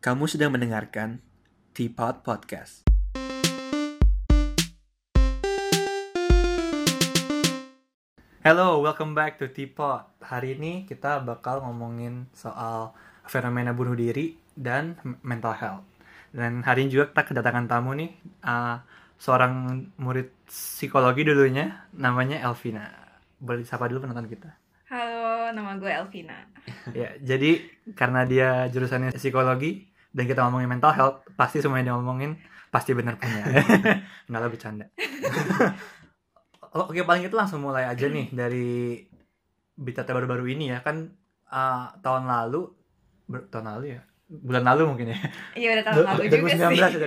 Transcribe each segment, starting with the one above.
Kamu sedang mendengarkan Teapot Podcast. Hello, welcome back to Teapot. Hari ini kita bakal ngomongin soal fenomena bunuh diri dan mental health. Dan hari ini juga kita kedatangan tamu nih, uh, seorang murid psikologi dulunya, namanya Elvina. Boleh sapa dulu penonton kita. Halo, nama gue Elvina. ya, jadi karena dia jurusannya psikologi dan kita ngomongin mental health, pasti semuanya dia ngomongin pasti benar punya. Nggak lah bercanda. Oke, paling itu langsung mulai aja nih dari berita terbaru-baru ini ya. Kan uh, tahun lalu ber- tahun lalu ya. Bulan lalu mungkin ya. Iya udah tahun lalu juga 2019 sih. ya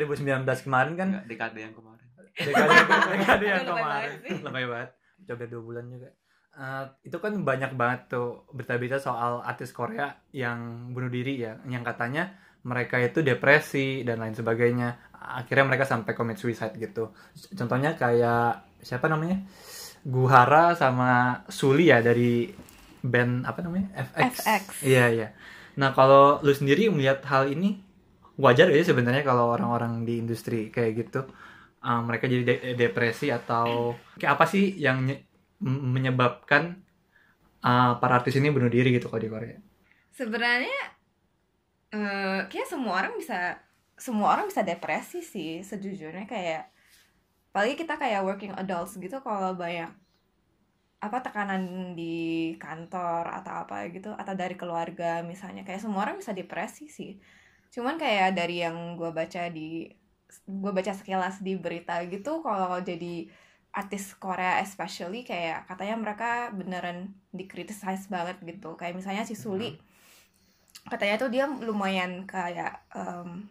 2019 kemarin kan Enggak, dekade yang kemarin. dekade dekade yang kemarin sih. lebay banget coba dua bulan juga Eh, itu kan banyak banget tuh berita-berita soal artis Korea yang bunuh diri ya yang katanya mereka itu depresi dan lain sebagainya. Akhirnya mereka sampai commit suicide gitu. Contohnya kayak siapa namanya? Guhara sama Suli ya dari band apa namanya? FX FX. iya iya. Nah kalau lu sendiri melihat hal ini wajar gak sih sebenarnya kalau orang-orang di industri kayak gitu uh, mereka jadi de- depresi atau kayak apa sih yang menyebabkan uh, para artis ini bunuh diri gitu kalau di Korea? Sebenarnya eh kayak semua orang bisa semua orang bisa depresi sih sejujurnya. Kayak apalagi kita kayak working adults gitu kalau banyak apa tekanan di kantor atau apa gitu atau dari keluarga misalnya kayak semua orang bisa depresi sih. Cuman kayak dari yang gue baca di gue baca sekilas di berita gitu kalau jadi artis Korea especially kayak katanya mereka beneran dikritisize banget gitu. Kayak misalnya si Suli katanya tuh dia lumayan kayak em,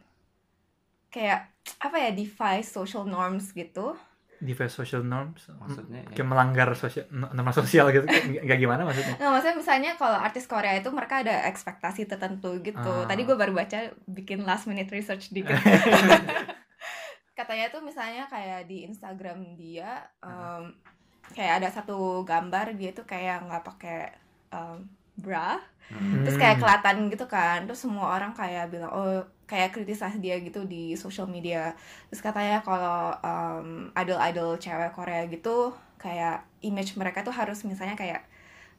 kayak apa ya defy social norms gitu Defy social norms, Maksudnya ya. kayak melanggar sosial norma sosial gitu, kayak gimana maksudnya? Nah, maksudnya misalnya kalau artis Korea itu mereka ada ekspektasi tertentu gitu. Ah. Tadi gue baru baca bikin last minute research dikit. Katanya tuh misalnya kayak di Instagram dia em, kayak ada satu gambar dia tuh kayak nggak pakai em, bra, Hmm. terus kayak kelihatan gitu kan. Terus semua orang kayak bilang oh kayak kritisasi dia gitu di social media. Terus katanya kalau em, idol-idol cewek Korea gitu kayak image mereka tuh harus misalnya kayak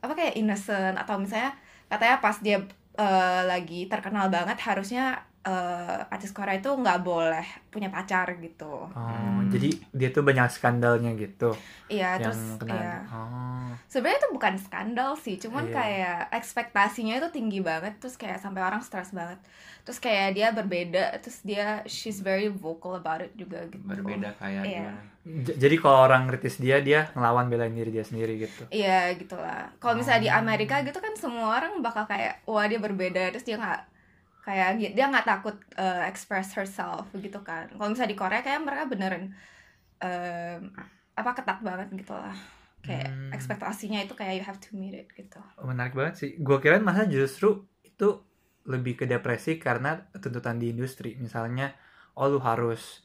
apa kayak innocent atau misalnya katanya pas dia eh, lagi terkenal banget harusnya eh, artis Korea itu nggak boleh punya pacar gitu. Oh, jadi dia tuh banyak skandalnya gitu Iya yang terus kena. iya. Oh, Sebenarnya itu bukan skandal sih, cuman Iya. kayak ekspektasinya itu tinggi banget, terus kayak sampai orang stres banget. Terus kayak dia berbeda, terus dia she's very vocal about it juga gitu. Berbeda kayak Iya. gimana? J- jadi kalau orang kritis dia, dia ngelawan belain diri dia sendiri gitu. Iya gitulah. Kalau misalnya di Oh. Amerika gitu kan semua orang bakal kayak wah dia berbeda terus dia nggak kayak dia nggak takut uh, express herself gitu kan. Kalau misalnya di Korea kayak mereka beneran em, apa ketat banget gitu lah. Kayak Hmm. ekspektasinya itu kayak you have to meet it gitu. Menarik banget sih. Gue kira masa justru itu lebih ke depresi karena tuntutan di industri. Misalnya, oh lu harus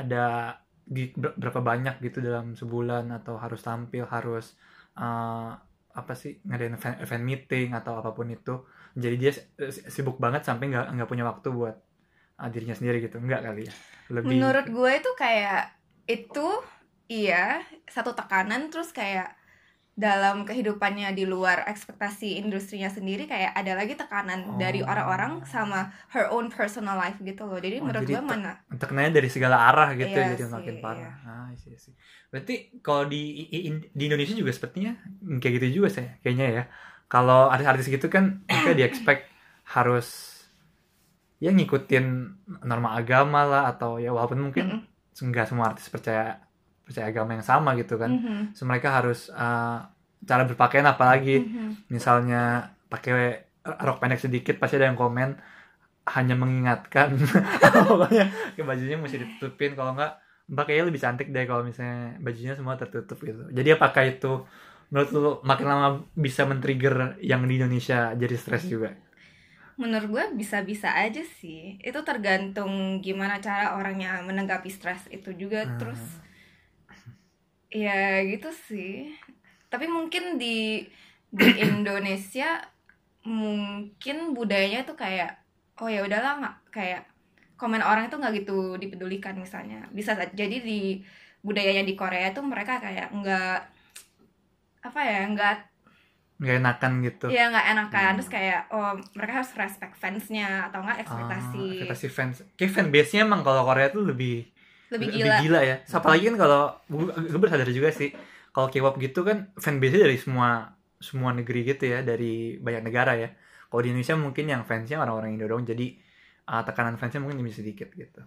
ada di ber- berapa banyak gitu dalam sebulan atau harus tampil, harus uh, apa sih ngadain event, event meeting atau apa pun itu. Jadi dia si- sibuk banget sampai nggak nggak punya waktu buat uh, dirinya sendiri gitu. Enggak kali ya. Lebih Menurut gue itu kayak itu iya satu tekanan terus kayak dalam kehidupannya di luar ekspektasi industrinya sendiri kayak ada lagi tekanan dari Oh. orang-orang sama her own personal life gitu loh. Jadi Oh, menurut jadi gue mana tekenanya dari segala arah gitu Iya jadi sih, makin parah. iya. Ah, iya sih. Berarti kalau di di Indonesia juga sepertinya kayak gitu juga saya kayaknya ya. Kalau artis-artis gitu kan mereka di expect harus ya ngikutin norma agama lah atau ya walaupun mungkin nggak semua artis percaya percaya agama yang sama gitu kan. Mhm, So, mereka harus uh, cara berpakaian apalagi. Mhm. misalnya pakai rok pendek sedikit pasti ada yang komen hanya mengingatkan. Pokoknya ke bajunya mesti ditutupin kalau nggak mbak kayaknya lebih cantik deh kalau misalnya bajunya semua tertutup gitu. Jadi apakah itu menurut lu makin lama bisa men-trigger yang di Indonesia jadi stres juga Menurut gue bisa-bisa aja sih. Itu tergantung gimana cara orangnya menanggapi stres itu juga Hmm. terus ya gitu sih. Tapi mungkin di di Indonesia mungkin budayanya tuh kayak oh ya udahlah nggak kayak komen orang itu nggak gitu dipedulikan misalnya bisa sa- jadi di budayanya di Korea tuh mereka kayak nggak apa ya nggak nggak enakan gitu. Ya nggak enakan. Hmm. terus kayak oh mereka harus respect fansnya atau nggak Ah, ekspektasi. ekspektasi fans. Kayak fanbase nya emang kalau Korea tuh lebih lebih gila. ya. So, apalagi kan kalau gue gue baru sadar juga sih kalau K-pop gitu kan fanbase nya dari semua semua negeri gitu ya dari banyak negara ya. Kalau di Indonesia mungkin yang fansnya orang-orang Indo dong jadi uh, tekanan fansnya mungkin lebih sedikit gitu.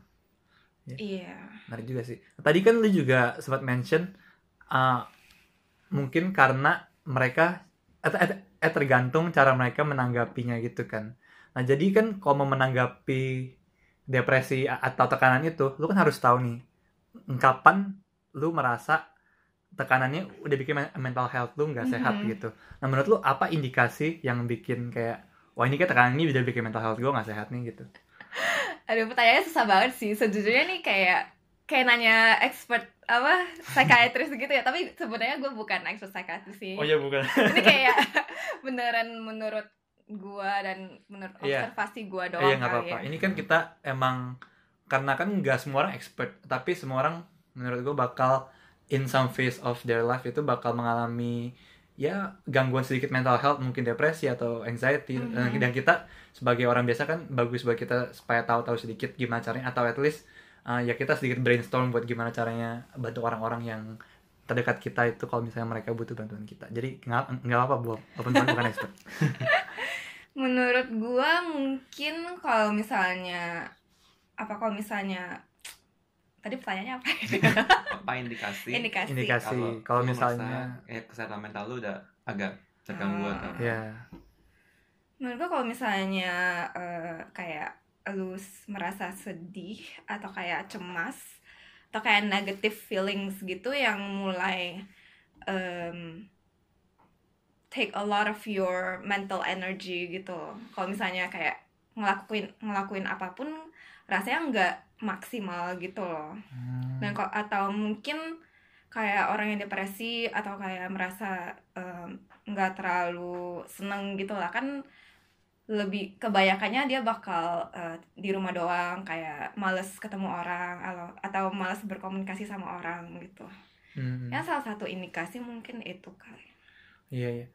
Iya. Menarik juga sih. Tadi kan lu juga sempat mention uh, mungkin karena mereka eh, eh, eh, tergantung cara mereka menanggapinya gitu kan. Nah jadi kan kalau mau menanggapi depresi atau tekanan itu lu kan harus tahu nih kapan lu merasa tekanannya udah bikin men- mental health lu nggak sehat Mhm. gitu. Nah menurut lu apa indikasi yang bikin kayak wah ini kayak tekanan ini udah bikin mental health gue nggak sehat nih gitu? Aduh pertanyaannya susah banget sih. Sejujurnya nih kayak kayak nanya expert apa psikiatris gitu ya tapi sebenarnya gue bukan expert psikiatris sih iya bukan ini kayak beneran menurut gua dan menurut Iya. observasi gua doang Iya nggak apa-apa. ya. Ini kan kita emang karena kan nggak semua orang expert, tapi semua orang menurut gue bakal in some phase of their life itu bakal mengalami ya gangguan sedikit mental health, mungkin depresi atau anxiety. Dan- Mhm. Dan kita sebagai orang biasa kan bagus buat kita supaya tahu-tahu sedikit gimana caranya atau at least uh, ya kita sedikit brainstorm buat gimana caranya bantu orang-orang yang terdekat kita itu kalau misalnya mereka butuh bantuan kita. Jadi nggak nggak apa-apa buat walaupun Tuhan bukan expert. Menurut gua mungkin kalau misalnya apa kalau misalnya tadi pertanyaannya apa? apa indikasi Indikasi. Indikasi kalau misalnya merasa, eh, kesehatan mental lu udah agak terganggu Ah. atau ya Menurut gua kalau misalnya eh, kayak lu merasa sedih atau kayak cemas atau kayak negative feelings gitu yang mulai em, take a lot of your mental energy gitu. Kalau misalnya kayak ngelakuin ngelakuin apa pun rasanya nggak maksimal gitu loh. Hmm. Dan kok atau mungkin kayak orang yang depresi atau kayak merasa nggak terlalu seneng gitu lah kan lebih kebanyakannya dia bakal eh, di rumah doang kayak males ketemu orang atau atau males berkomunikasi sama orang gitu. Hmm. Ya salah satu indikasi mungkin itu kali. Iya, iya.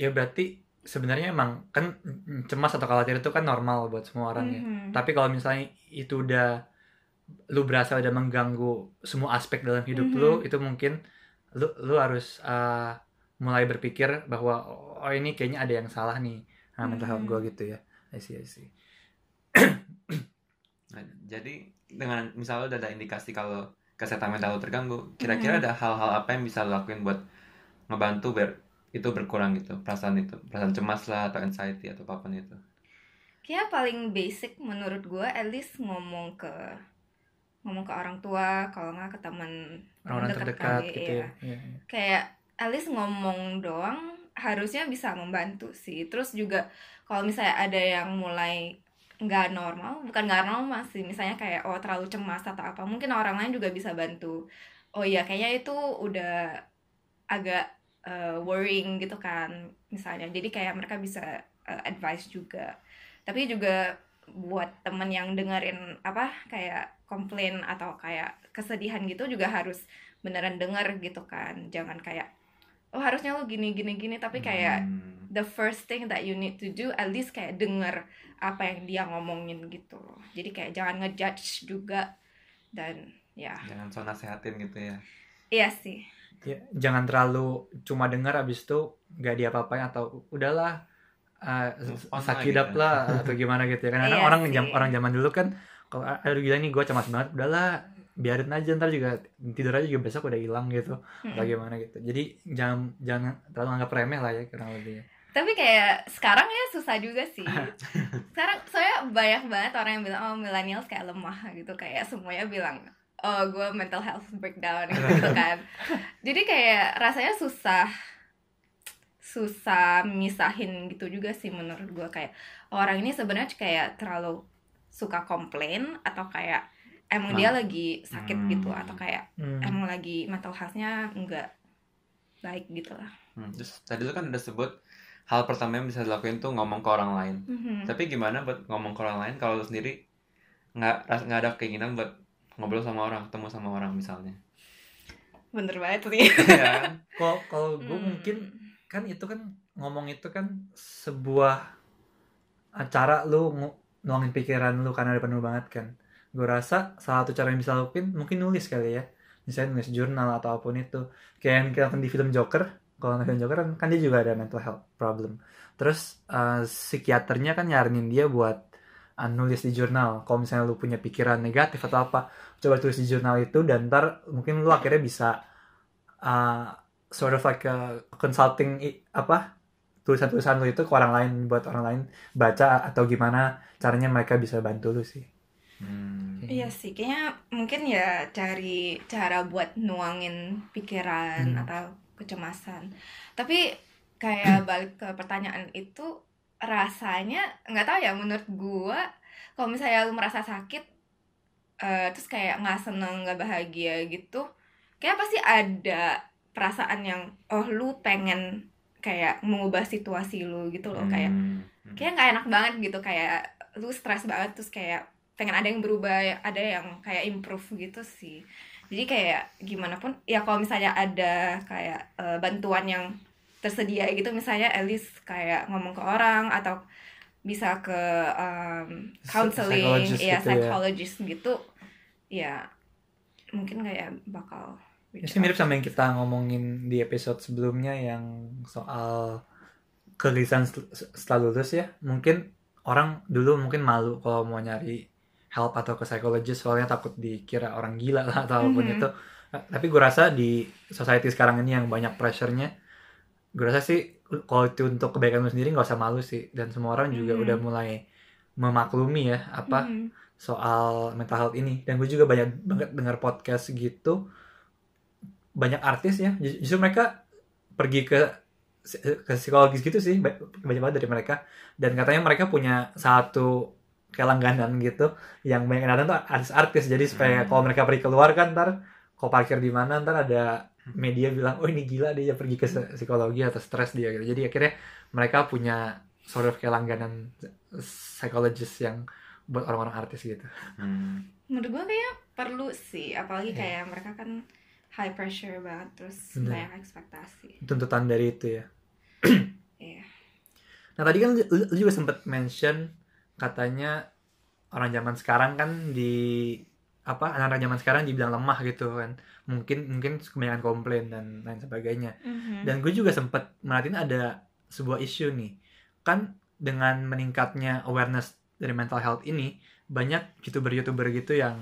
Ya berarti sebenarnya emang kan cemas atau khawatir itu kan normal buat semua orang ya. Mhm. Tapi kalau misalnya itu udah lu berasa udah mengganggu semua aspek dalam hidup Mhm. lu, itu mungkin lu lu harus uh, mulai berpikir bahwa oh ini kayaknya ada yang salah nih sama mental health gue gitu ya. I see, I see. Nah, jadi dengan misalnya udah ada indikasi kalau kesehatan mental lu terganggu, kira-kira ada hal-hal apa yang bisa lu lakuin buat ngebantu biar itu berkurang gitu, perasaan itu, perasaan cemas lah atau anxiety atau apa pun itu. Kayak paling basic menurut gue at least ngomong ke ngomong ke orang tua kalau nggak ke teman Orang-orang dekat terdekat kali, gitu iya. ya. Iya, iya. kayak at least ngomong doang harusnya bisa membantu sih. Terus juga kalau misalnya ada yang mulai nggak normal bukan nggak normal sih misalnya kayak oh terlalu cemas atau apa mungkin orang lain juga bisa bantu. Oh iya kayaknya itu udah agak uh, worrying gitu kan misalnya. Jadi kayak mereka bisa uh, advice juga. Tapi juga buat temen yang dengerin apa kayak komplain atau kayak kesedihan gitu juga harus beneran denger gitu kan. Jangan kayak oh harusnya lo gini gini gini tapi kayak Hmm. the first thing that you need to do at least kayak denger apa yang dia ngomongin gitu loh jadi kayak jangan ngejudge juga dan ya jangan so nasehatin gitu ya. iya sih Ya, jangan terlalu cuma dengar abis itu nggak diapa-apain atau udahlah uh, lah up gitu. lah atau gimana gitu ya kan Karena Iya orang sih. jam orang zaman dulu kan kalau aduh gila nih gue cemas banget udahlah biarin aja ntar juga tidur aja juga besok udah hilang gitu. Atau Mm-mm. gimana gitu. Jadi jangan jangan terlalu anggap remeh lah ya kurang lebih ya. tapi kayak sekarang ya susah juga sih. Sekarang soalnya banyak banget orang yang bilang oh millennials kayak lemah gitu. Kayak semuanya bilang oh gue mental health breakdown gitu kan. Jadi kayak rasanya susah susah misahin gitu juga sih menurut gue kayak orang ini sebenarnya kayak terlalu suka komplain atau kayak emang dia lagi sakit gitu Hmm. atau kayak Hmm. emang lagi mental health-nya enggak baik gitu lah Hmm, Terus tadi lu kan udah sebut hal pertama yang bisa dilakuin tuh ngomong ke orang lain Mhm. tapi gimana buat ngomong ke orang lain kalau lu sendiri nggak ras- nggak ada keinginan buat ngobrol sama orang ketemu sama orang misalnya bener banget sih Iya kan? Kalau kalau gue Hmm. mungkin kan itu kan ngomong itu kan sebuah cara lu nuangin pikiran lu karena ada penuh banget kan. Gue rasa salah satu cara yang bisa lakuin mungkin nulis kali ya. Misalnya nulis jurnal atau apa pun itu. Kayak yang kelihatan di film Joker. Kalau nonton Joker kan, kan dia juga ada mental health problem. Terus eh, psikiaternya kan nyaranin dia buat uh, nulis di jurnal. Kalau misalnya lu punya pikiran negatif atau apa, coba tulis di jurnal itu dan ntar mungkin lu akhirnya bisa uh, sort of like a consulting apa tulisan-tulisan lu itu ke orang lain buat orang lain baca atau gimana caranya mereka bisa bantu lu sih. Hmm. Iya sih, kayaknya mungkin ya cari cara buat nuangin pikiran Hmm. atau kecemasan. Tapi kayak balik ke pertanyaan itu rasanya nggak tahu ya menurut gua kalau misalnya lu merasa sakit eh, terus kayak nggak seneng nggak bahagia gitu, kayak pasti ada perasaan yang oh lu pengen kayak mengubah situasi lu gitu loh kayak Hmm. kayak nggak enak banget gitu kayak lu stres banget terus kayak pengen ada yang berubah ada yang kayak improve gitu sih jadi kayak gimana pun ya kalau misalnya ada kayak eh, bantuan yang tersedia gitu misalnya at least kayak ngomong ke orang atau bisa ke um, counseling Psychologist ya gitu ya. psychologist gitu ya mungkin kayak bakal Ini sih mirip sama yang kita ngomongin di episode sebelumnya yang soal kegelisahan sel- setelah lulus ya. Mungkin orang dulu mungkin malu kalau mau nyari help atau ke psikologis soalnya takut dikira orang gila lah atau apa pun Mhm. itu. Tapi gue rasa di society sekarang ini yang banyak pressure-nya, gue rasa sih kalau itu untuk kebaikan lu sendiri nggak usah malu sih. Dan semua orang juga Mhm. udah mulai memaklumi ya apa Mhm. soal mental health ini dan gue juga banyak banget dengar podcast gitu banyak artis ya ju- justru mereka pergi ke ke psikologis gitu sih ba- banyak banget dari mereka dan katanya mereka punya satu kayak langganan gitu yang banyak yang datang tuh artis-artis jadi supaya Hmm. kalau mereka pergi keluar kan ntar kalau parkir di mana ntar ada media bilang oh ini gila dia pergi ke psi- psikologi atau stres dia gitu jadi akhirnya mereka punya sort of kayak langganan psikologis yang buat orang-orang artis gitu Hmm. menurut gue kayak perlu sih apalagi Iya. kayak mereka kan high pressure banget terus Bener. banyak ekspektasi tuntutan dari itu ya Iya. Nah tadi kan lu, lu juga sempat mention katanya orang zaman sekarang kan di apa anak-anak zaman sekarang dibilang lemah gitu kan. Mungkin mungkin kebanyakan komplain dan lain sebagainya. Mhm. dan gue juga sempat merhatiin ada sebuah isu nih. Kan dengan meningkatnya awareness dari mental health ini banyak youtuber-youtuber gitu yang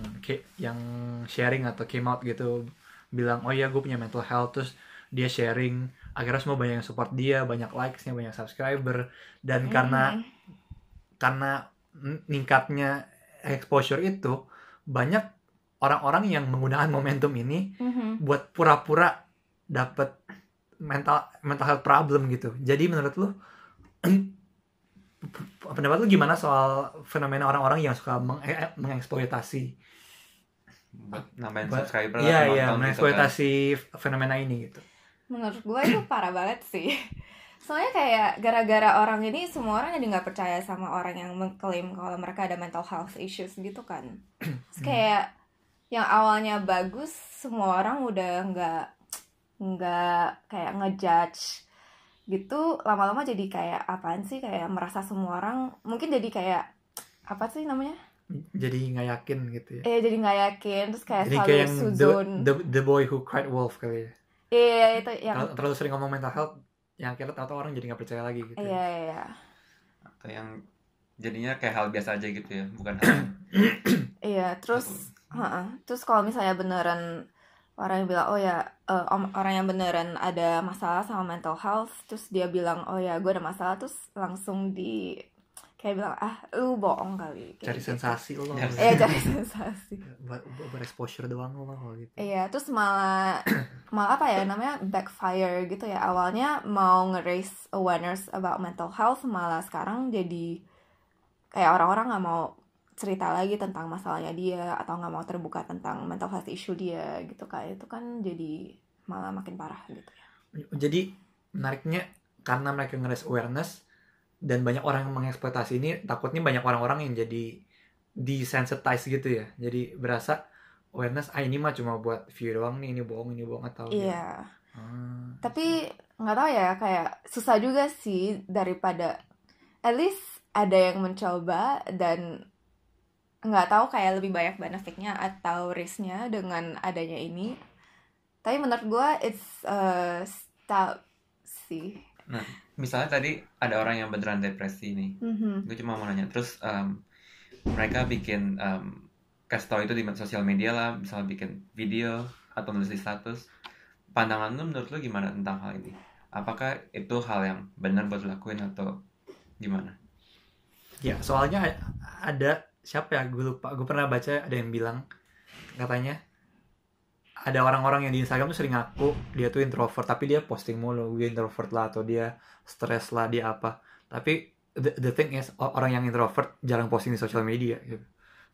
yang sharing atau came out gitu. Bilang oh ya gue punya mental health. Terus dia sharing. Akhirnya semua banyak yang support dia banyak likesnya banyak subscriber. Dan karena Mhm. Karena meningkatnya exposure itu banyak orang-orang yang menggunakan momentum ini Mhm. buat pura-pura dapet mental mental health problem gitu. Jadi menurut lu pendapat lu gimana soal fenomena orang-orang yang suka meng- eh, mengeksploitasi buat nambahin subscriber lah, iya iya penonton gitu kan. mengeksploitasi fenomena ini gitu. menurut gue itu parah banget sih soalnya kayak gara-gara orang ini semua orang jadi nggak percaya sama orang yang mengklaim kalau mereka ada mental health issues gitu kan Terus kayak yang awalnya bagus semua orang udah nggak nggak kayak ngejudge gitu lama-lama jadi kayak apaan sih kayak merasa semua orang mungkin jadi kayak apa sih namanya Jadi nggak yakin gitu ya. eh jadi nggak yakin terus kayak Jadi selalu kayak yang the, suzon the, the boy who cried wolf kali ya. iya itu yang Terlalu, terlalu sering ngomong mental health yang akhirnya tahu orang jadi nggak percaya lagi gitu. iya iya atau yang jadinya kayak hal biasa aja gitu ya bukan hal iya terus Heeh. Terus kalau misalnya beneran orang yang bilang oh ya eh, om- orang yang beneran ada masalah sama mental health, terus dia bilang oh ya gue ada masalah, terus langsung di kayak bilang ah lu bohong kali. Kayak Cari gitu. sensasi lo. Iya cari sensasi. buat buat buat exposure doang lo gitu. Iya terus malah malah apa ya namanya backfire gitu ya awalnya mau nge-raise awareness about mental health malah sekarang jadi kayak orang-orang nggak mau cerita lagi tentang masalahnya dia atau nggak mau terbuka tentang mental health issue dia gitu kayak itu kan jadi malah makin parah gitu ya. Jadi menariknya karena mereka ngeres awareness dan banyak orang yang mengeksploitasi ini takutnya banyak orang-orang yang jadi desensitize gitu ya. Jadi berasa awareness ah ini mah cuma buat view doang nih ini bohong ini bohong atau iya. Hmm, tapi nggak tahu ya kayak susah juga sih daripada at least ada yang mencoba dan nggak tahu kayak lebih banyak benefitnya atau risknya dengan adanya ini. Tapi menurut gue it's a stop sih Misalnya tadi ada orang yang beneran depresi nih. Mhm. Gue cuma mau nanya. Terus em, mereka bikin em, kasih tau itu di sosial media lah, misalnya bikin video atau nulis di status. Pandangan lu menurut lu gimana tentang hal ini? Apakah itu hal yang benar buat dilakuin atau gimana? ya soalnya ada siapa ya gue lupa gue pernah baca ada yang bilang katanya ada orang-orang yang di Instagram tuh sering ngaku dia tuh introvert tapi dia posting mulu gue introvert lah atau dia stres lah dia apa tapi the, the thing is orang yang introvert jarang posting di sosial media gitu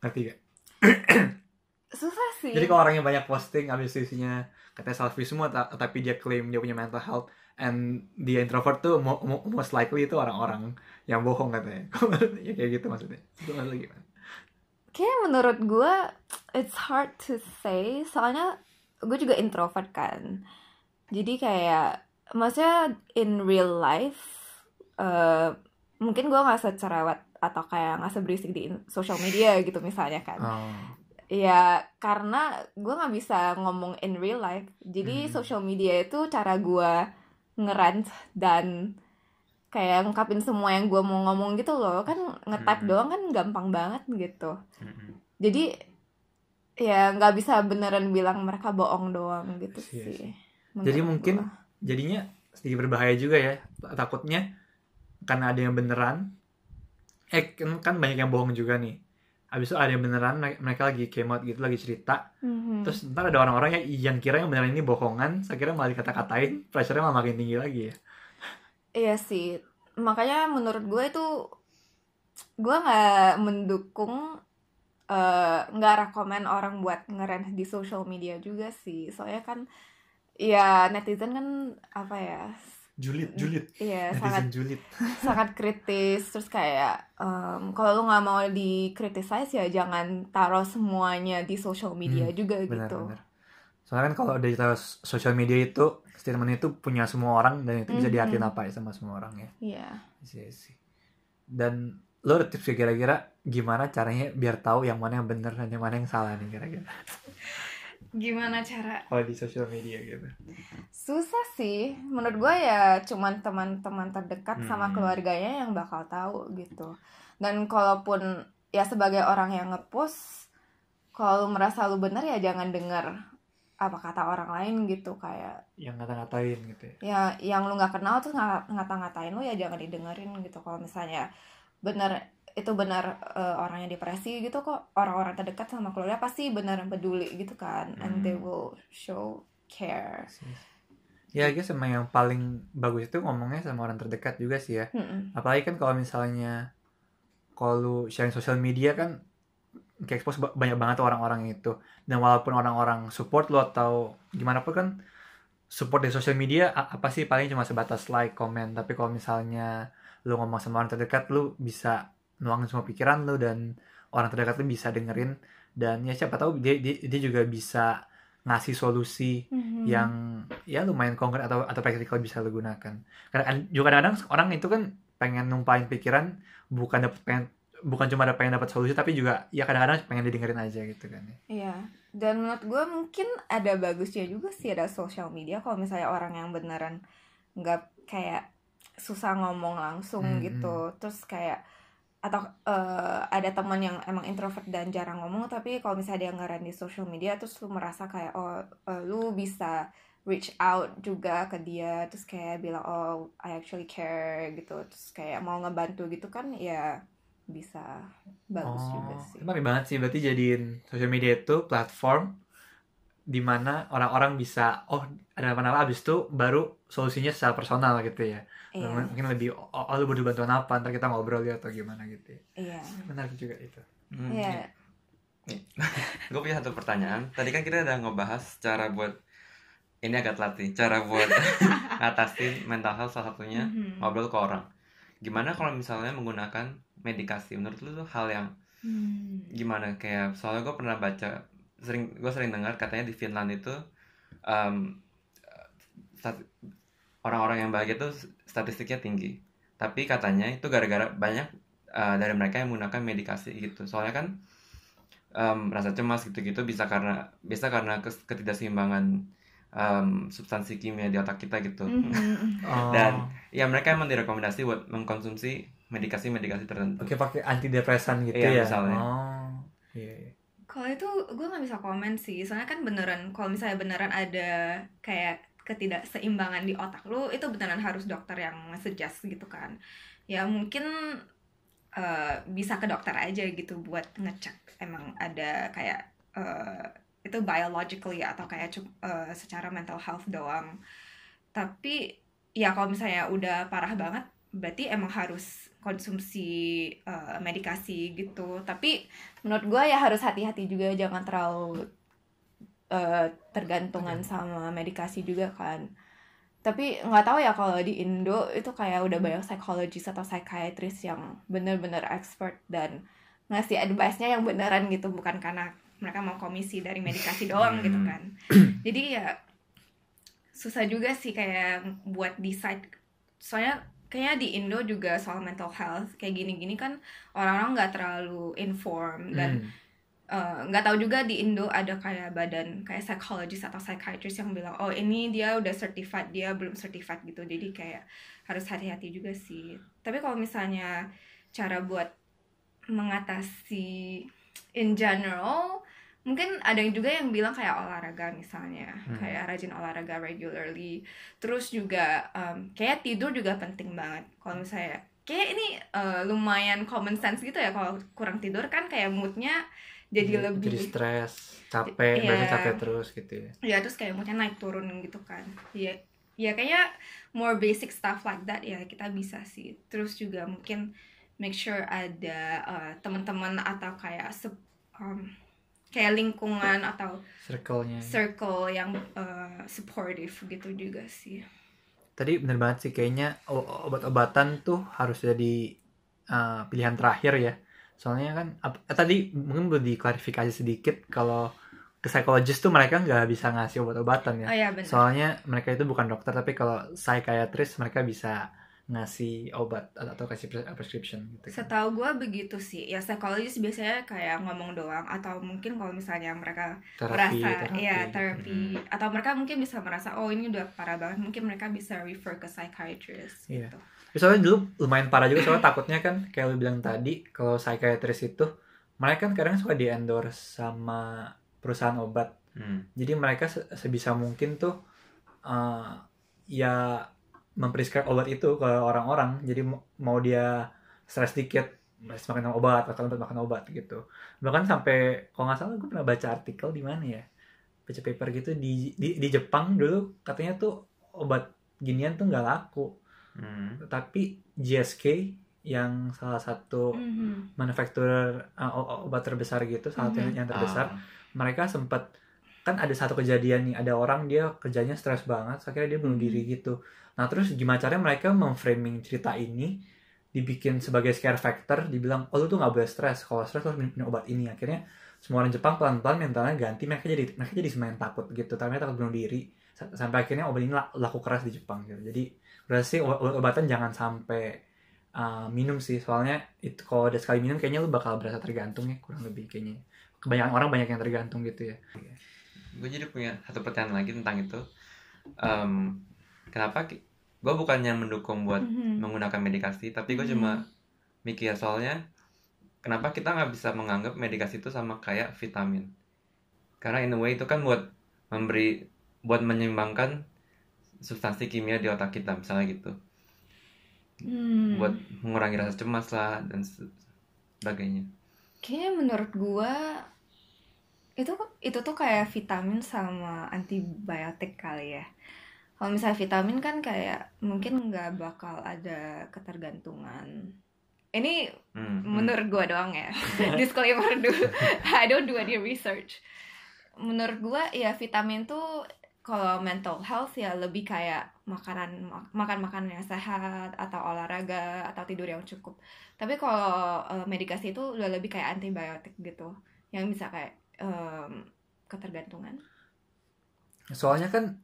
ngerti gak? susah sih Jadi kalau orangnya banyak posting habis itu isinya katanya selfie semua ta- tapi dia klaim dia punya mental health and dia introvert tuh mo- mo- most likely itu orang-orang yang bohong katanya. ya kayak gitu maksudnya. Itu maksudnya gimana? kayak menurut gue it's hard to say soalnya gue juga introvert kan jadi kayak maksudnya in real life eh, mungkin gue nggak secerewet atau kayak nggak seberisik di social media gitu misalnya kan Oh, ya karena gue nggak bisa ngomong in real life jadi Hmm. social media itu cara gue ngerant dan kayak ngungkapin semua yang gue mau ngomong gitu loh kan nge-type Hmm. doang kan gampang banget gitu Mm-mm. jadi ya nggak bisa beneran bilang mereka bohong doang gitu Iya sih. sih. Jadi mungkin gua. jadinya sedikit berbahaya juga ya. Takutnya karena ada yang beneran eh kan, kan banyak yang bohong juga nih. Habis itu ada yang beneran mereka- lagi came out gitu lagi cerita Mhm. terus ntar ada orang-orang yang yang kira yang beneran ini bohongan saya kira malah dikata-katain pressure-nya malah makin tinggi lagi ya iya sih makanya menurut gue itu gue nggak mendukung eh, nggak rekomen orang buat ngeren di social media juga sih. Soalnya kan ya netizen kan apa ya julid julid. Iya sangat julid. sangat kritis. Terus kayak em, kalau lu nggak mau dikritisize ya jangan taruh semuanya di social media Hmm, juga benar gitu. benar. Soalnya kan kalau dari sosial media itu statement itu punya semua orang dan itu bisa Mhm. diartiin apa ya sama semua orang ya. Iya. sih sih. Dan lo ada tips ya kira-kira gimana caranya biar tahu yang mana yang benar dan yang mana yang salah nih kira-kira Gimana cara? kalau di sosial media gitu Susah sih. Menurut gue ya cuman teman-teman terdekat sama Hmm. keluarganya yang bakal tahu gitu. Dan kalaupun ya sebagai orang yang ngepost, kalau lu merasa lu bener ya jangan denger apa kata orang lain gitu kayak yang ngata-ngatain gitu ya ya yang lu nggak kenal tuh nga- ngata-ngatain lu ya jangan didengerin gitu kalau misalnya bener itu benar eh, orangnya depresi gitu kok orang-orang terdekat sama keluarga pasti benar peduli gitu kan and they Hmm. will show care ya guys emang yang paling bagus itu ngomongnya sama orang terdekat juga sih ya Mm-mm. apalagi kan kalau misalnya kalau sharing sosial media kan kayak expose ba- banyak banget orang-orang itu dan walaupun orang-orang support lo atau gimana pun kan support di sosial media apa sih paling cuma sebatas like komen tapi kalau misalnya lu ngomong sama orang terdekat lu bisa nuangin semua pikiran lu dan orang terdekat lu bisa dengerin dan ya siapa tahu dia dia, dia juga bisa ngasih solusi Mhm. yang ya lumayan konkret atau atau praktikal bisa lo gunakan. Karena juga kadang-kadang orang itu kan pengen numpain pikiran bukan dapet pengen bukan cuma ada pengen dapat solusi tapi juga ya kadang-kadang pengen didengerin aja gitu kan ya. Iya, dan menurut gue mungkin ada bagusnya juga sih ada sosial media kalau misalnya orang yang beneran nggak kayak susah ngomong langsung Hmm, gitu, terus kayak atau eh, ada teman yang emang introvert dan jarang ngomong tapi kalau misalnya dia ngeren di social media terus lu merasa kayak oh eh, lu bisa reach out juga ke dia terus kayak bilang oh I actually care gitu terus kayak mau ngebantu gitu kan ya bisa bagus juga sih. Menarik banget sih berarti jadiin sosial media itu platform di mana orang-orang bisa oh ada apa-apa abis itu baru solusinya secara personal gitu ya. Iya, Mungkin lebih oh, oh lu butuh bantuan apa ntar kita ngobrol ya atau gimana gitu ya. iya. Menarik juga itu. Hmm, Iya. Gue punya satu pertanyaan. Tadi kan kita udah ngebahas cara buat ini agak telat nih cara buat ngatasin mental health salah satunya Mhm. ngobrol ke orang gimana kalau misalnya menggunakan medikasi menurut lu tuh hal yang Hmm. gimana kayak soalnya gue pernah baca sering gue sering dengar katanya di Finland itu em, stat- orang-orang yang bahagia tuh statistiknya tinggi tapi katanya itu gara-gara banyak eh, dari mereka yang menggunakan medikasi gitu soalnya kan em, rasa cemas gitu-gitu bisa karena bisa karena ketidakseimbangan em, substansi kimia di otak kita gitu Mhm. Oh. Dan- ya mereka emang direkomendasi buat mengkonsumsi medikasi-medikasi tertentu Oke pakai antidepresan gitu Iya, ya. misalnya. Oh. Iya. iya. Kalau itu gue nggak bisa komen sih, soalnya kan beneran kalau misalnya beneran ada kayak ketidakseimbangan di otak lu, itu beneran harus dokter yang suggest gitu kan. Ya mungkin eh, bisa ke dokter aja gitu buat ngecek emang ada kayak eh, itu biologically atau kayak eh, secara mental health doang. Tapi ya kalau misalnya udah parah banget, berarti emang harus konsumsi eh, medikasi gitu. Tapi menurut gue ya harus hati-hati juga jangan terlalu eh, tergantungan sama medikasi juga kan. Tapi nggak tahu ya kalau di Indo itu kayak udah banyak psikologis atau psychiatrist yang bener-bener expert dan ngasih advice-nya yang beneran gitu bukan karena mereka mau komisi dari medikasi doang gitu Hmm. kan. Jadi ya susah juga sih kayak buat decide. Soalnya kayaknya di Indo juga soal mental health kayak gini-gini kan orang-orang nggak terlalu inform dan Hmm. Eh, nggak tahu juga di Indo ada kayak badan kayak psychologist atau psychiatrist yang bilang oh ini dia udah certified dia belum certified gitu. Jadi kayak harus hati-hati juga sih. Tapi kalau misalnya cara buat mengatasi in general mungkin ada yang juga yang bilang kayak olahraga misalnya Hmm. kayak rajin olahraga regularly. Terus juga um, kayak tidur juga penting banget. Kalau misalnya kayak ini uh, lumayan common sense gitu ya kalau kurang tidur kan kayak moodnya jadi lebih jadi stres, capek, Iya. berasa capek terus gitu ya. ya terus kayak moodnya naik turun gitu kan ya ya kayaknya more basic stuff like that ya kita bisa sih terus juga mungkin make sure ada uh, teman-teman atau kayak sup- um, kayak lingkungan atau Circle-nya. circle yang uh, supportive gitu juga sih Tadi bener banget sih kayaknya obat-obatan tuh harus jadi uh, pilihan terakhir ya. Soalnya kan eh, tadi mungkin perlu diklarifikasi sedikit kalau ke psikologis tuh mereka nggak bisa ngasih obat-obatan ya. oh ya Soalnya mereka itu bukan dokter tapi kalau psychiatrist mereka bisa ngasih obat atau atau kasih pres- prescription gitu. kan. setahu gue begitu sih ya psikologis biasanya kayak ngomong doang atau mungkin kalau misalnya mereka Terapi, merasa terapi. ya terapi atau mereka mungkin bisa merasa oh ini udah parah banget mungkin mereka bisa refer ke psychiatrist Iya. gitu Ya, Soalnya dulu lumayan parah juga soalnya takutnya kan kayak lu bilang tadi kalau psychiatrist itu mereka kan kadang suka di endorse sama perusahaan obat. Hmm. Jadi mereka se- sebisa mungkin tuh eh, ya memprescribe obat itu ke orang-orang. Jadi mau- dia stres dikit harus makan obat atau obat makan obat gitu. Bahkan sampai kalau nggak salah gue pernah baca artikel di mana ya baca paper gitu di di, di Jepang dulu katanya tuh obat ginian tuh nggak laku Hmm. tapi GSK yang salah satu Mhm. manufaktur uh, obat terbesar gitu salah satu Mhm. yang terbesar Ah. mereka sempat kan ada satu kejadian nih ada orang dia kerjanya stres banget akhirnya dia bunuh diri gitu. Nah terus gimana caranya mereka memframing cerita ini dibikin sebagai scare factor dibilang oh lu tuh nggak boleh stres kalau stres harus minum obat ini. Akhirnya semua orang Jepang pelan-pelan mentalnya ganti mereka jadi mereka jadi semakin takut gitu tapi mereka takut bunuh diri. Sa- sampai akhirnya obat ini la- laku keras di Jepang gitu. Jadi berarti obat obatan jangan sampai uh, minum sih. Soalnya itu kalau udah sekali minum kayaknya lu bakal berasa tergantung ya kurang lebih kayaknya. Kebanyakan orang banyak yang tergantung gitu ya gue jadi punya satu pertanyaan lagi tentang itu Em, kenapa gue bukannya mendukung buat Mhm. menggunakan medikasi tapi gue Mhm. cuma mikir soalnya kenapa kita nggak bisa menganggap medikasi itu sama kayak vitamin karena in a way itu kan buat memberi buat menyeimbangkan substansi kimia di otak kita misalnya gitu Hmm. buat mengurangi rasa cemas lah dan se- sebagainya kayaknya menurut gua itu itu tuh kayak vitamin sama antibiotik kali ya? Kalau misalnya vitamin kan kayak mungkin nggak bakal ada ketergantungan. Ini Hmm, hmm. menurut gua doang ya. Disclaimer dulu. I don't do any research. Menurut gua ya vitamin tuh kalau mental health ya lebih kayak makanan makan makanan yang sehat atau olahraga atau tidur yang cukup. Tapi kalau uh, medikasi itu udah lebih kayak antibiotik gitu. Yang bisa kayak um, ketergantungan. Soalnya kan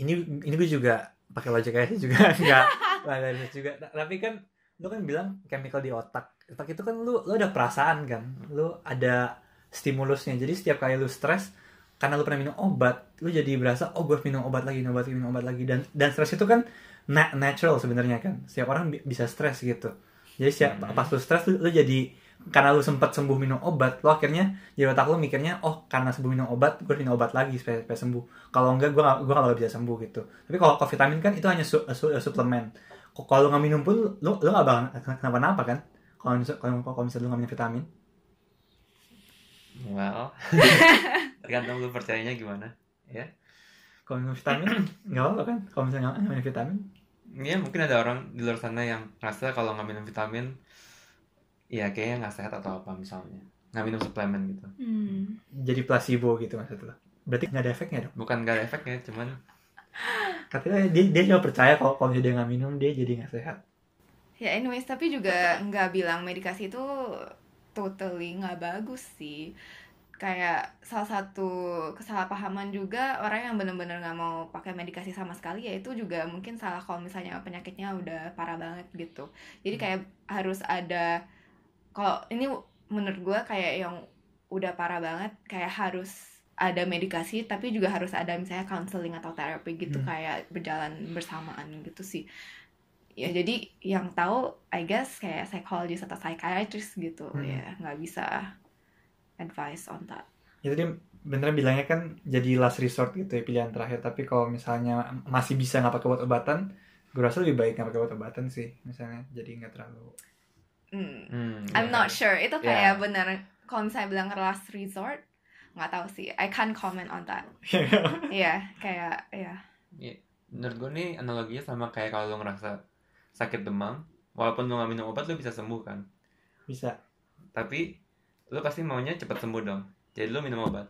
ini ini gue juga pakai logika sih juga nggak nggak juga. Tapi kan lu kan bilang chemical di otak. Otak itu kan lu lu ada perasaan kan? Lu ada stimulusnya. Jadi setiap kali lu stres karena lu pernah minum obat lu jadi berasa oh gue minum obat lagi minum obat lagi minum obat lagi. Dan dan stres itu kan na natural sebenarnya kan? Setiap orang bi bisa stres gitu. Jadi setiap hmm. pas lu stres lu, lu jadi karena lu sempat sembuh minum obat lu akhirnya jadi otak lu mikirnya oh karena sembuh minum obat gue minum obat lagi supaya, supaya sembuh. Kalau enggak gue gak, gue gak bisa sembuh gitu. Tapi kalau vitamin kan itu hanya su, su, suplemen. Kalau nggak minum pun lu lu gak bakal kenapa-napa kan? Kalau kalau kalau misalnya lu nggak minum vitamin. Well tergantung lu percayanya gimana ya. Kalau minum vitamin nggak apa kan? Kalau misalnya nggak minum vitamin. Ya mungkin ada orang di luar sana yang ngerasa kalau nggak minum vitamin ya kayaknya nggak sehat atau apa misalnya. Nggak minum suplemen gitu. Hmm. jadi placebo gitu maksudnya berarti nggak ada efeknya dong? Bukan nggak ada efeknya cuman katanya dia dia cuma percaya kalau kalau dia nggak minum dia jadi nggak sehat. Ya anyways tapi juga nggak bilang medikasi itu totally nggak bagus sih. Kayak salah satu kesalahpahaman juga orang yang benar-benar nggak mau pakai medikasi sama sekali ya itu juga mungkin salah kalau misalnya penyakitnya udah parah banget gitu. Jadi kayak harus ada kalau ini menurut gue kayak yang udah parah banget kayak harus ada medikasi tapi juga harus ada misalnya counseling atau terapi gitu hmm. kayak berjalan bersamaan gitu sih ya jadi yang tahu I guess kayak psikologis atau psychiatrist gitu hmm. ya nggak bisa advice on that ya tadi bener bilangnya kan jadi last resort gitu ya pilihan terakhir tapi kalau misalnya masih bisa nggak pakai obat-obatan gue rasa lebih baik nggak pakai obat-obatan sih misalnya jadi nggak terlalu hmm. Hmm, I'm yeah. not sure. Itu kayak yeah. bener. Kalau misalnya bilang last resort nggak tahu sih. I can't comment on that. Iya yeah, kayak ya yeah. menurut gue nih analoginya sama kayak kalau lo ngerasa sakit demam walaupun lo nggak minum obat lo bisa sembuh kan? Bisa. Tapi lo pasti maunya cepat sembuh dong. Jadi lo minum obat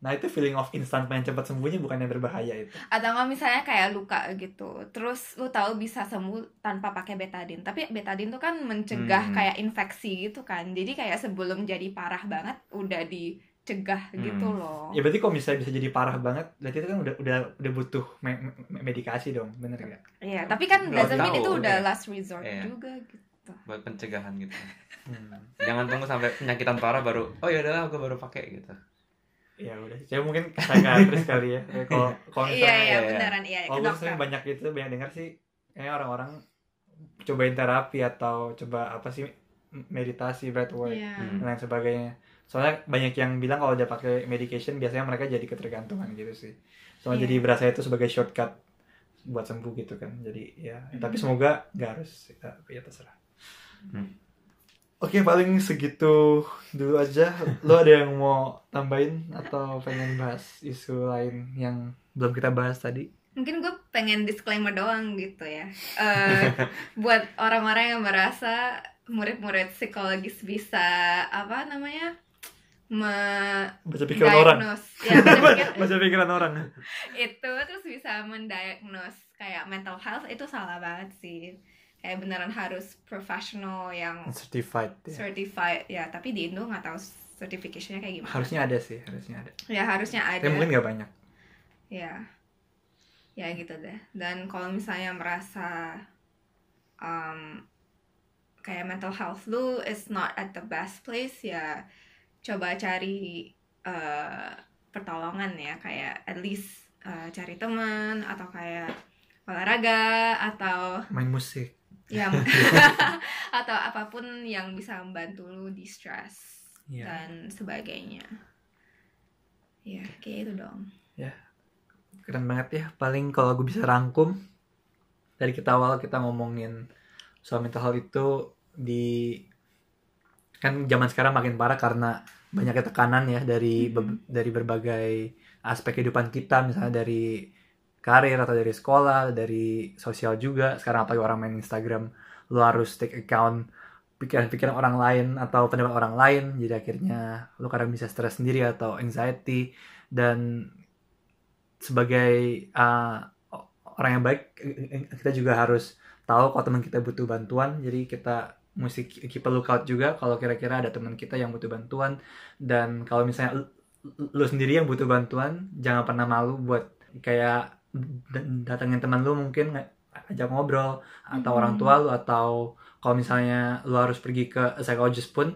Nah itu feeling of instant pengen cepat sembuhnya bukan yang berbahaya itu. Atau nggak misalnya kayak luka gitu, terus lo tahu bisa sembuh tanpa pakai betadine. Tapi betadine tuh kan mencegah hmm. kayak infeksi gitu kan. Jadi kayak sebelum jadi parah banget udah dicegah hmm. gitu loh. Ya berarti kalau misalnya bisa jadi parah banget, berarti itu kan udah udah udah butuh me me medikasi dong, bener gak? Iya, tapi kan doesn't mean itu udah last resort yeah. juga gitu buat pencegahan gitu hmm. jangan tunggu sampai penyakitan parah baru oh ya udah gue baru pakai gitu ya udah saya mungkin psikiatris kali ya kalau kalau iya iya beneran iya kalau gue sering banyak itu banyak dengar sih kayak orang-orang cobain terapi atau coba apa sih meditasi breathwork yeah. dan lain sebagainya soalnya banyak yang bilang kalau udah pakai medication biasanya mereka jadi ketergantungan gitu sih soalnya yeah. jadi berasa itu sebagai shortcut buat sembuh gitu kan jadi ya mm -hmm. tapi semoga nggak harus ya, ya terserah Hmm. Oke paling segitu dulu aja. Lo ada yang mau tambahin atau pengen bahas isu lain yang belum kita bahas tadi? Mungkin gue pengen disclaimer doang gitu ya. Uh, buat orang-orang yang merasa murid-murid psikologis bisa apa namanya me baca pikiran orang ya, baca, pikir, baca pikiran orang itu terus bisa mendiagnose kayak mental health itu salah banget sih kayak beneran harus professional yang certified ya. certified. Ya tapi di Indo nggak tahu certificationnya kayak gimana. Harusnya ada sih harusnya ada. Ya harusnya ada. tapi mungkin nggak banyak. Ya. Ya gitu deh. Dan kalau misalnya merasa um, kayak mental health lu is not at the best place ya coba cari uh, pertolongan ya. Kayak at least uh, cari teman atau kayak olahraga atau main musik ya atau apa pun yang bisa membantu lu di stress yeah. dan sebagainya ya kayak itu dong ya keren banget ya paling kalau gue bisa rangkum dari kita awal kita ngomongin soal mental health itu di kan zaman sekarang makin parah karena banyaknya tekanan ya dari mm -hmm. dari berbagai aspek kehidupan kita misalnya dari karir atau dari sekolah dari sosial juga. Sekarang apalagi orang main Instagram lo harus take account pikiran-pikiran orang lain atau pendapat orang lain. Jadi akhirnya lo kadang bisa stres sendiri atau anxiety. Dan sebagai uh, orang yang baik kita juga harus tahu kalau teman kita butuh bantuan. Jadi kita mesti keep a lookout juga kalau kira-kira ada teman kita yang butuh bantuan. Dan kalau misalnya lu sendiri yang butuh bantuan jangan pernah malu buat kayak datengin teman lu mungkin ajak ngobrol atau Mhm. orang tua lu atau kalau misalnya lu harus pergi ke psikologis pun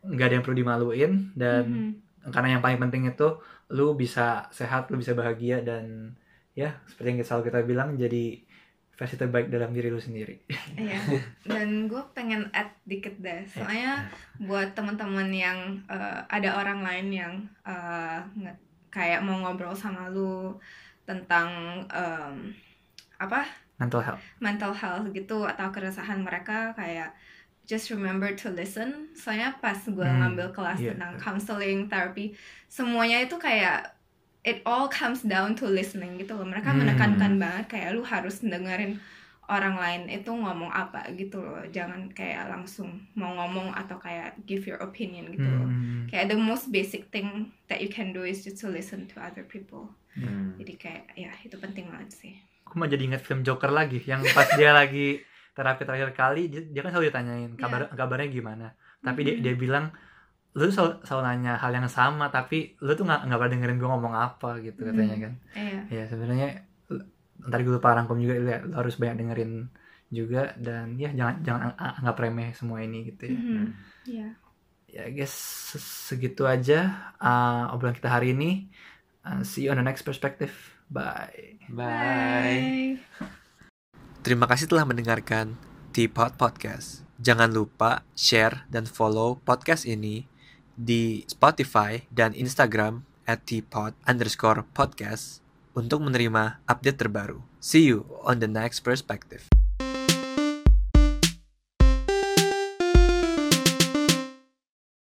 nggak ada yang perlu dimaluin dan Mhm. karena yang paling penting itu lu bisa sehat lu bisa bahagia dan ya seperti yang selalu kita bilang jadi versi terbaik dalam diri lu sendiri Iya. Dan gue pengen add dikit deh. Soalnya buat teman-teman yang eh, ada orang lain yang eh, nge- kayak mau ngobrol sama lu tentang em, apa mental health mental health gitu atau keresahan mereka kayak just remember to listen. Soalnya pas gue Hmm, ngambil kelas iya. tentang counseling, therapy, semuanya itu kayak it all comes down to listening gitu loh. Mereka Hmm. menekankan banget kayak lu harus dengerin orang lain itu ngomong apa gitu loh. Jangan kayak langsung mau ngomong atau kayak give your opinion gitu loh. Hmm. Kayak the most basic thing that you can do is just to listen to other people. Hmm. Jadi kayak ya itu penting banget sih. aku mau jadi ingat film Joker lagi yang pas dia lagi terapi terakhir kali dia, dia kan selalu ditanyain kabar kabarnya gimana tapi dia Mhm. dia bilang lu selalu, selalu nanya hal yang sama tapi lu tuh nggak nggak pernah dengerin gue ngomong apa gitu Hmm. katanya kan Iya. ya sebenarnya l- ntar gue lupa rangkum juga ya, lu harus banyak dengerin juga dan ya jangan jangan ang- ang- anggap remeh semua ini gitu ya Mhm. Iya. ya guys se- segitu aja uh, obrolan kita hari ini Uh, see you on the next perspective bye Bye. Terima kasih telah mendengarkan Teapot Podcast. Jangan lupa share dan follow podcast ini di Spotify dan Instagram at teapot underscore podcast untuk menerima update terbaru. See you on the next perspective.